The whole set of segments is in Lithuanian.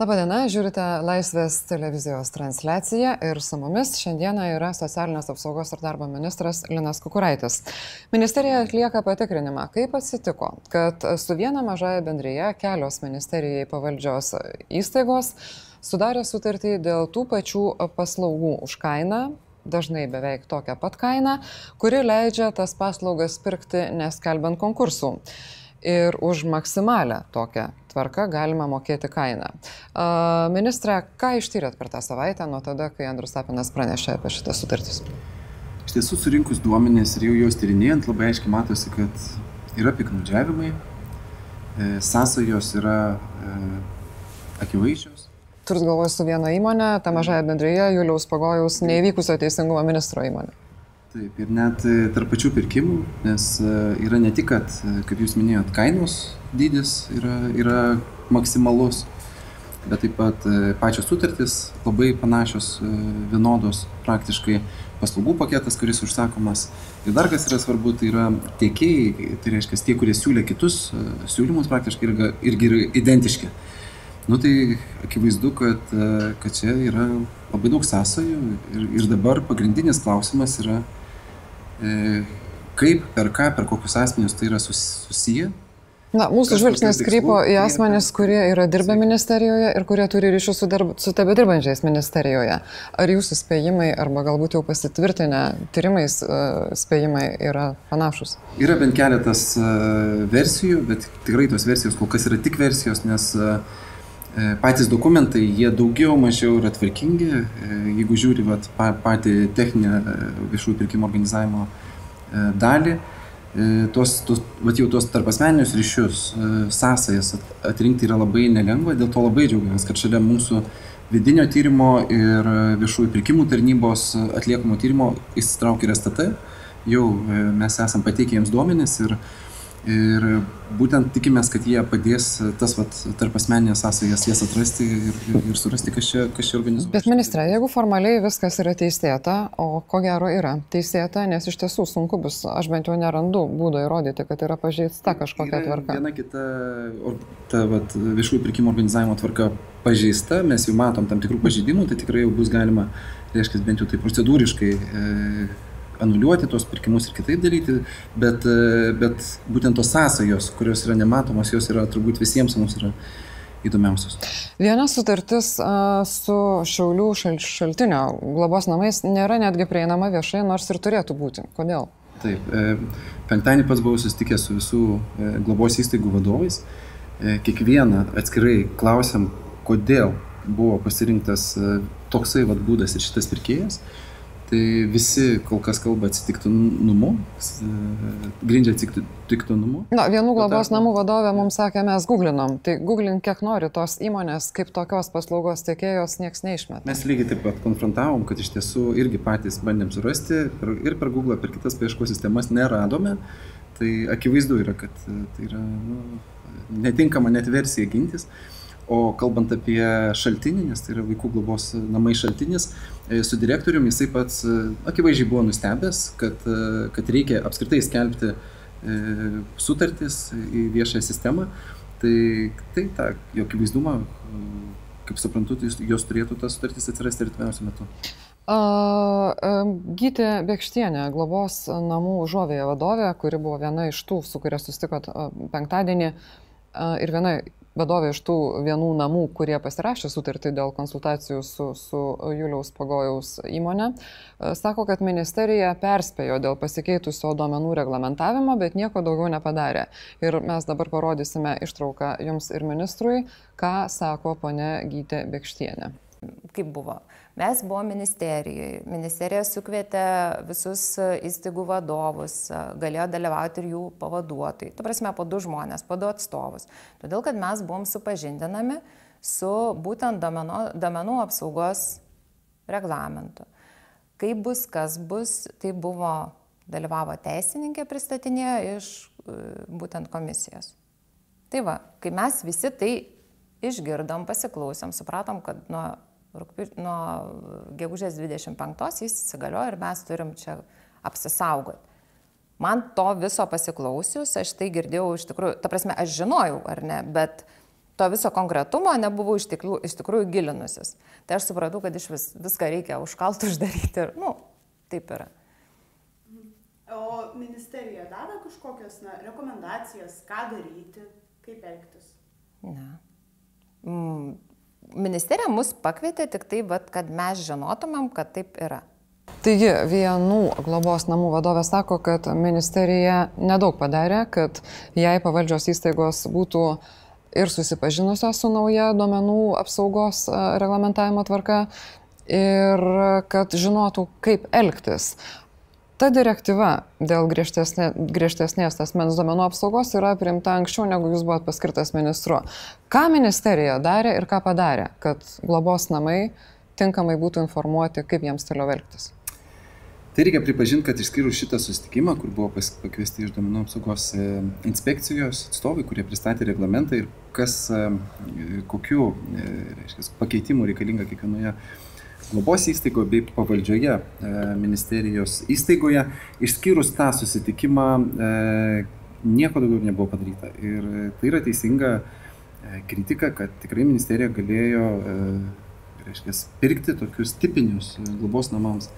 Labadiena, žiūrite Laisvės televizijos transliaciją ir su mumis šiandieną yra socialinės apsaugos ir darbo ministras Linas Kukuraitis. Ministerija atlieka patikrinimą, kaip atsitiko, kad su viena mažaja bendryje kelios ministerijai pavaldžios įstaigos sudarė sutartį dėl tų pačių paslaugų už kainą, dažnai beveik tokią pat kainą, kuri leidžia tas paslaugas pirkti neskelbant konkursų. Ir už maksimalę tokią tvarką galima mokėti kainą. Ministre, ką ištyrėt per tą savaitę nuo tada, kai Andrus Tapinas pranešė apie šitą sutartis? Iš tiesų, surinkus duomenės ir jau juos tyrinėjant, labai aiškiai matosi, kad yra piknaudžiavimai, e, sąsajos yra e, akivaizdžios. Turit galvoje su viena įmonė, ta mažaja bendryje, Juliaus Pagojaus neįvykusio teisingumo ministro įmonė. Taip, ir net e, tarp pačių pirkimų, nes e, yra ne tik, kad, e, kaip jūs minėjot, kainos dydis yra, yra maksimalus, bet taip pat pačios sutartys labai panašios, vienodos praktiškai paslaugų paketas, kuris užsakomas. Ir dar kas yra svarbu, tai yra tiekėjai, tai reiškia tie, kurie siūlė kitus siūlymus, praktiškai irgi, irgi yra identiški. Nu tai akivaizdu, kad, kad čia yra labai daug sąsajų ir, ir dabar pagrindinis klausimas yra, kaip, per ką, per kokius asmenius tai yra susiję. Na, mūsų žvilgsnis krypo į asmenis, kurie yra dirbę ministerijoje ir kurie turi ryšių su, darb, su tebe dirbančiais ministerijoje. Ar jūsų spėjimai, arba galbūt jau pasitvirtinę tyrimais uh, spėjimai yra panašus? Yra bent keletas uh, versijų, bet tikrai tos versijos kol kas yra tik versijos, nes uh, Patys dokumentai, jie daugiau mažiau yra tvarkingi, jeigu žiūri vat, patį techninę viešųjų pirkimų organizavimo dalį, tos, tos, vat, jau tos tarp asmeninius ryšius, sąsajas atrinkti yra labai nelengva, dėl to labai džiaugiamės, kad šalia mūsų vidinio tyrimo ir viešųjų pirkimų tarnybos atliekamo tyrimo įsitraukia ir STT, jau mes esam pateikę jiems duomenis ir Ir būtent tikimės, kad jie padės tas vat, tarp asmeninės sąsajas jas atrasti ir, ir, ir surasti, kas čia, kas čia organizuoja. Bet ministrė, jeigu formaliai viskas yra teisėta, o ko gero yra teisėta, nes iš tiesų sunku bus, aš bent jau nerandu būdo įrodyti, kad yra pažeista kažkokia yra tvarka. Viena kita ta vat, viešųjų pirkimų organizavimo tvarka pažeista, mes jau matom tam tikrų pažeidimų, tai tikrai jau bus galima, reiškia, bent jau tai procedūriškai. E, anuliuoti tuos pirkimus ir kitaip daryti, bet, e, bet būtent tos sąsajos, kurios yra nematomos, jos yra turbūt visiems mums yra įdomiausios. Viena sutartis a, su Šiaulių šal, šaltinio globos namais nėra netgi prieinama viešai, nors ir turėtų būti. Kodėl? Taip, e, penktadienį pats buvau susitikęs su visų e, globos įstaigų vadovais. E, kiekvieną atskirai klausiam, kodėl buvo pasirinktas e, toksai vat, būdas ir šitas pirkėjas. E, Tai visi kol kas kalba atsitiktinumu, grindžia atsitiktinumu. Na, vienų globos namų vadovė mums sakė, mes googlinom. Tai googlink kiek nori tos įmonės, kaip tokios paslaugos tiekėjos niekas neišmet. Mes lygiai taip pat konfrontavom, kad iš tiesų irgi patys bandėm surasti ir per Google, per kitas paieškos sistemas neradome. Tai akivaizdu yra, kad tai yra nu, netinkama net versija gintis. O kalbant apie šaltinį, nes tai yra vaikų globos namai šaltinis, e, su direktoriumi jisai pats e, akivaizdžiai buvo nustebęs, kad, e, kad reikia apskritai skelbti sutartis į viešąją sistemą. Tai, tai tą jo akivaizdumą, kaip suprantu, tai jos turėtų tas sutartis atsirasti artimiausiu metu. Gytė Bekštienė, globos namų užuovėje vadovė, kuri buvo viena iš tų, su kuria sustikot penktadienį ir viena vadovė iš tų vienų namų, kurie pasirašė sutartį dėl konsultacijų su, su Juliaus Pagojaus įmonė, e, sako, kad ministerija perspėjo dėl pasikeitusio duomenų reglamentavimo, bet nieko daugiau nepadarė. Ir mes dabar parodysime ištrauką jums ir ministrui, ką sako ponė Gytė Bekštienė. Kaip buvo? Mes buvom ministerijoje. Ministerija sukvietė visus įstaigų vadovus, galėjo dalyvauti ir jų pavaduotojai. Tu prasme, po du žmonės, po du atstovus. Todėl, kad mes buvom supažindinami su būtent domenų, domenų apsaugos reglamentu. Kaip bus, kas bus, tai buvo, dalyvavo teisininkė pristatinėjo iš e, būtent komisijos. Tai va, kai mes visi tai išgirdom, pasiklausėm, supratom, kad nuo nuo gegužės 25 jis įsigaliojo ir mes turim čia apsisaugoti. Man to viso pasiklausius, aš tai girdėjau iš tikrųjų, ta prasme, aš žinojau, ar ne, bet to viso konkretumo nebuvau iš tikrųjų, iš tikrųjų gilinusis. Tai aš supratau, kad iš vis, viską reikia užkalt uždaryti ir, nu, taip yra. O ministerija davė kažkokias na, rekomendacijas, ką daryti, kaip elgtis? Ne. Mm, ministerija mus pakvietė tik tai, vat, kad mes žinotumėm, kad taip yra. Taigi, vienų globos namų vadovė sako, kad ministerija nedaug padarė, kad jai pavaldžios įstaigos būtų ir susipažinusios su nauja duomenų apsaugos reglamentavimo tvarka ir kad žinotų, kaip elgtis. Ta direktyva dėl griežtesnė, griežtesnės asmens duomenų apsaugos yra priimta anksčiau, negu jūs buvote paskirtas ministru. Ką ministerija darė ir ką padarė, kad globos namai tinkamai būtų informuoti, kaip jiems toliau elgtis? Tai reikia pripažinti, kad išskyrus šitą susitikimą, kur buvo pakviesti iš duomenų apsaugos e, inspekcijos atstovai, kurie pristatė reglamentą ir kas, e, kokiu e, reiškia, pakeitimu reikalinga kiekvienoje globos įstaigoje bei pavaldžioje e, ministerijos įstaigoje. Išskyrus tą susitikimą, e, nieko daugiau nebuvo padaryta. Ir tai yra teisinga e, kritika, kad tikrai ministerija galėjo, reiškia, pirkti tokius tipinius globos namams,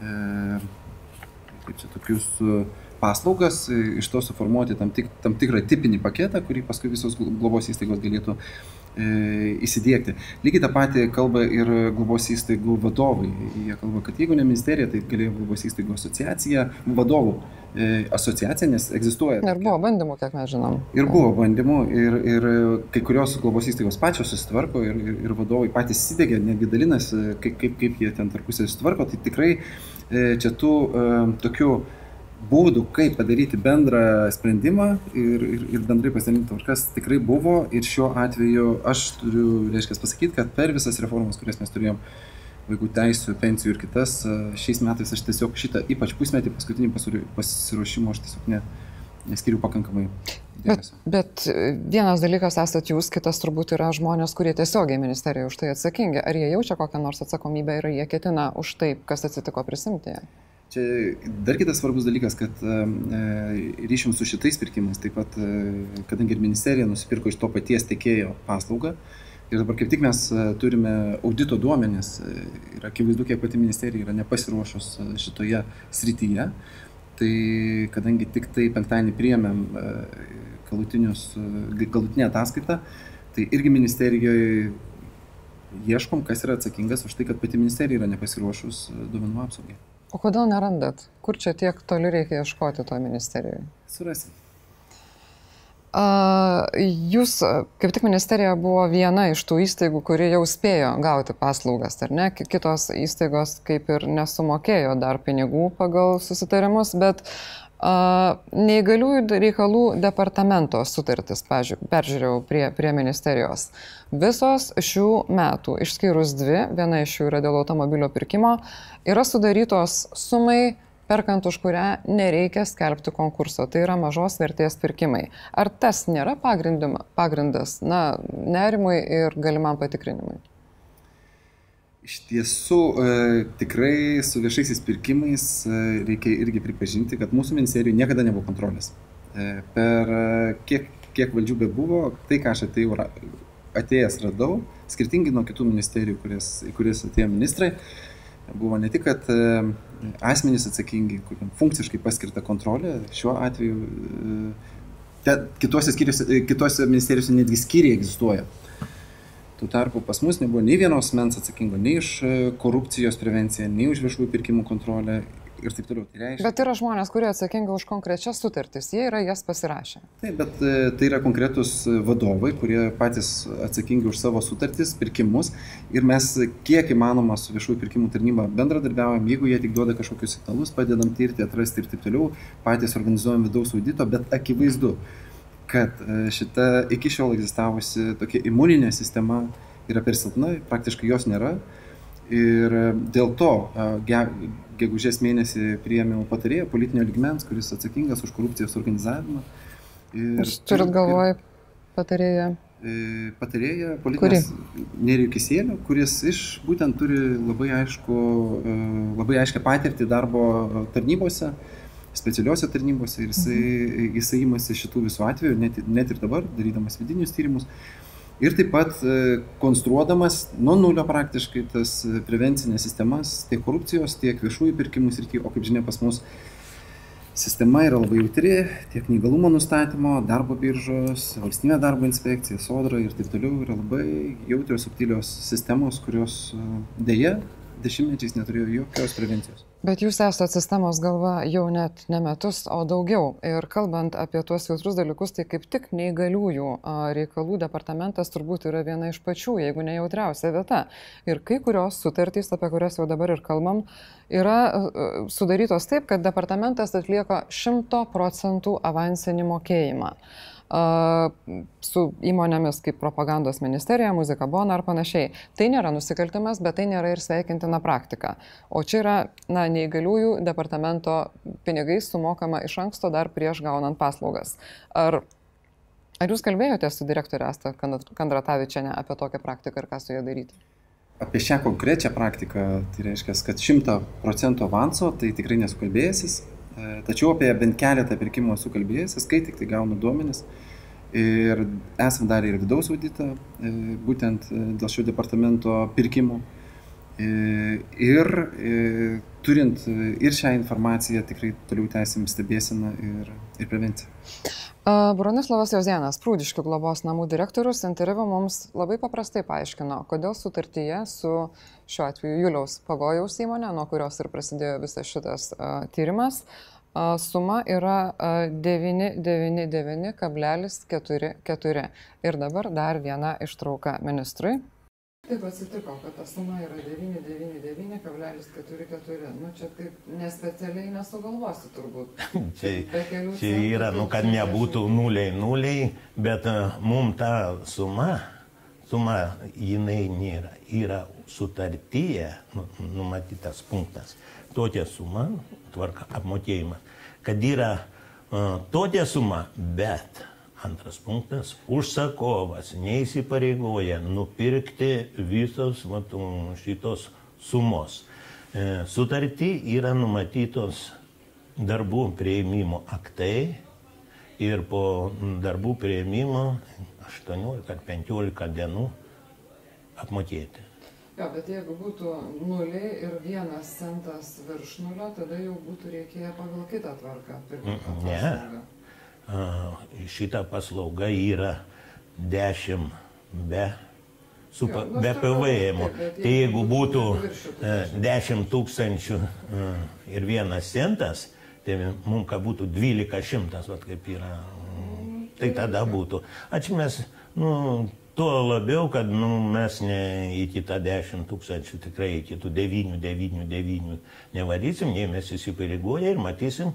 kaip čia tokius paslaugas, iš to suformuoti tam, tik, tam tikrą tipinį paketą, kurį paskui visos globos įstaigos galėtų E, įsidėkti. Lygiai tą patį kalba ir globos įstaigų vadovai. Jie kalba, kad jeigu ne ministerija, tai galėjo globos įstaigų asociacija, vadovų e, asociacija, nes egzistuoja. Ir buvo bandymų, kiek mes žinom. Ir buvo bandymų, ir, ir kai kurios globos įstaigos pačios susitvarko ir, ir, ir vadovai patys įsidėgė, netgi dalinasi, kaip, kaip, kaip jie ten tarpusai susitvarko. Tai tikrai e, čia tų tokių būdų, kaip padaryti bendrą sprendimą ir, ir, ir bendrai pasidalinti tvarkas tikrai buvo ir šiuo atveju aš turiu, reiškia, pasakyti, kad per visas reformas, kurias mes turėjom, vaikų teisų, pensijų ir kitas, šiais metais aš tiesiog šitą, ypač pusmetį, paskutinį pasiruošimo, aš tiesiog ne, neskiriu pakankamai. Bet, bet vienas dalykas esate jūs, kitas turbūt yra žmonės, kurie tiesiogiai ministerijoje už tai atsakingi. Ar jie jaučia kokią nors atsakomybę ir jie ketina už tai, kas atsitiko, prisimti? Čia dar kitas svarbus dalykas, kad e, ryšium su šitais pirkimais, taip pat, e, kadangi ir ministerija nusipirko iš to paties tiekėjo paslaugą, ir dabar kaip tik mes e, turime audito duomenis, ir akivaizdu, kiek pati ministerija yra nepasiruošus šitoje srityje, tai kadangi tik tai penktadienį priėmėm galutinę ataskaitą, tai irgi ministerijoje ieškom, kas yra atsakingas už tai, kad pati ministerija yra nepasiruošus duomenų apsaugai. O kodėl nerandat? Kur čia tiek toli reikia ieškoti to ministerijoje? Surasim. Jūs, kaip tik ministerija buvo viena iš tų įstaigų, kuri jau spėjo gauti paslaugas, ar ne? Kitos įstaigos kaip ir nesumokėjo dar pinigų pagal susitarimus, bet Neįgaliųjų reikalų departamento sutartis, peržiūrėjau prie, prie ministerijos. Visos šių metų, išskyrus dvi, viena iš jų yra dėl automobilio pirkimo, yra sudarytos sumai, perkant už kurią nereikia skelbti konkurso. Tai yra mažos vertės pirkimai. Ar tas nėra pagrindas na, nerimui ir galimam patikrinimui? Iš tiesų, e, tikrai su viešaisiais pirkimais e, reikia irgi pripažinti, kad mūsų ministerijoje niekada nebuvo kontrolės. E, per kiek, kiek valdžių be buvo, tai ką aš atėjau, atėjęs radau, skirtingai nuo kitų ministerijų, kurias, į kurias atėjo ministrai, buvo ne tik, kad asmenys atsakingi, kuriam funkciškai paskirta kontrolė, šiuo atveju te, kitose, kitose ministerijose netgi skyriai egzistuoja. Tuo tarpu pas mus nebuvo nei vienos mens atsakingo nei už e, korupcijos prevenciją, nei už viešųjų pirkimų kontrolę ir taip toliau. Tai reiškia... Bet yra žmonės, kurie atsakingi už konkrečias sutartis, jie yra jas pasirašę. Taip, bet e, tai yra konkretus vadovai, kurie patys atsakingi už savo sutartis, pirkimus ir mes kiek įmanoma su viešųjų pirkimų tarnyba bendradarbiaujam, jeigu jie tik duoda kažkokius signalus, padedam tirti, atrasti ir taip toliau, patys organizuojam vidaus audito, bet akivaizdu, kad e, šita iki šiol egzistavusi tokia imuninė sistema yra per silpna, praktiškai jos nėra. Ir e, dėl to ge, gegužės mėnesį priėmiau patarėją politinio ligmens, kuris atsakingas už korupcijos organizavimą. Ir, Jūs turit galvoj patarėją? E, patarėja politinės Nerijų Kisėlio, kuris iš būtent turi labai, aišku, labai aiškę patirtį darbo tarnybose specialiuose tarnybose ir jisai, mhm. jisai imasi šitų visų atvejų, net, net ir dabar, darydamas vidinius tyrimus. Ir taip pat e, konstruodamas nuo nulio praktiškai tas e, prevencinės sistemas tiek korupcijos, tiek viešųjų pirkimų srityje, o kaip žinia pas mus sistema yra labai jautri, tiek neįgalumo nustatymo, darbo biržos, valstybė darbo inspekcija, sodra ir taip toliau yra labai jautrios, subtilios sistemos, kurios e, dėja dešimtmečiais neturėjo jokios prevencijos. Bet jūs esate sistemos galva jau net ne metus, o daugiau. Ir kalbant apie tuos jautrus dalykus, tai kaip tik neįgaliųjų reikalų departamentas turbūt yra viena iš pačių, jeigu ne jautriausia vieta. Ir kai kurios sutartys, apie kurias jau dabar ir kalbam, yra sudarytos taip, kad departamentas atlieka 100 procentų avansinį mokėjimą su įmonėmis kaip propagandos ministerija, muzika bona ar panašiai. Tai nėra nusikaltimas, bet tai nėra ir sveikintina praktika. O čia yra, na, neįgaliųjų departamento pinigais sumokama iš anksto dar prieš gaunant paslaugas. Ar, ar jūs kalbėjote su direktorė Asta Kandratavičiane apie tokią praktiką ir ką su ja daryti? Apie šią konkrečią praktiką, tai reiškia, kad 100 procentų avanso, tai tikrai nesukalbėjęsis, tačiau apie bent keletą pirkimų esu kalbėjęs, kai tik tai gaunu duomenis. Ir esam darę ir vidaus auditą, e, būtent e, dėl šio departamento pirkimų. Ir turint ir šią informaciją, tikrai toliau tęsim stebėsiną ir, ir prevenciją. Bronislavas Jauzienas, Prūdiškių globos namų direktorius, interviu mums labai paprastai paaiškino, kodėl sutartyje su šiuo atveju Juliaus Pagojaus įmonė, nuo kurios ir prasidėjo visas šitas tyrimas, suma yra uh, 999,44. Ir dabar dar viena ištrauka ministrui. Taip atsitiko, kad ta suma yra 999,44. Nu, čia taip nespecialiai nesugalvosi turbūt. čia, čia yra, nu, kad nebūtų nuliai nuliai, bet uh, mum ta suma, suma jinai nėra. Yra sutartyje nu, numatytas punktas. Tokia suma, tvarka apmokėjimas, kad yra uh, tokia suma, bet Antras punktas - užsakovas neįsipareigoja nupirkti visos vat, šitos sumos. E, sutartį yra numatytos darbų prieimimo aktai ir po darbų prieimimo 18 ar 15 dienų apmokėti. Jo, bet jeigu būtų nuliai ir vienas centas virš nulio, tada jau būtų reikėję pagal kitą tvarką pirkti. Ne. Paslaugą šita paslauga yra 10 be, su, nu, be PVM. Tai jeigu būtų 10 e, tūkstančių e, ir vienas centas, tai mums ką būtų 12 šimtas, kaip yra. Tai tada būtų. Ačiū mes, nu, tuo labiau, kad nu, mes ne iki tą 10 tūkstančių, tikrai iki tų 9, 9, 9 nevarysim, nei mes įsipareigoję ir matysim,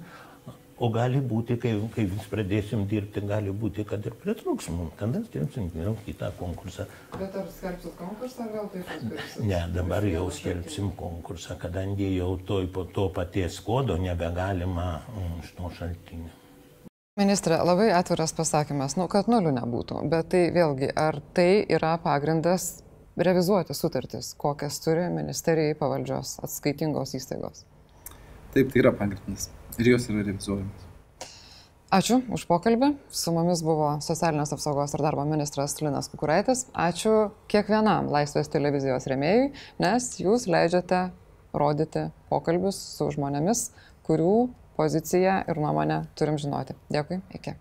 O gali būti, kai, kai vis pradėsim dirbti, gali būti, kad ir pritrūks mums. Tada skelbsim vėl kitą konkursą. Bet ar skelbsit konkursą, ar vėl taip pat? Ne, dabar jau skelbsim konkursą, kadangi jau toj, po to paties kodo nebegalima iš to šaltinio. Ministrė, labai atviras pasakymas, nu, kad nulių nebūtų, bet tai vėlgi, ar tai yra pagrindas revizuoti sutartis, kokias turi ministerijai pavaldžios atskaitingos įstaigos? Taip, tai yra pagrindas ir jos yra revizuojamas. Ačiū už pokalbį. Su mumis buvo socialinės apsaugos ir darbo ministras Linas Kukuraitis. Ačiū kiekvienam Laisvės televizijos remėjui, nes jūs leidžiate rodyti pokalbius su žmonėmis, kurių poziciją ir nuomonę turim žinoti. Dėkui, iki.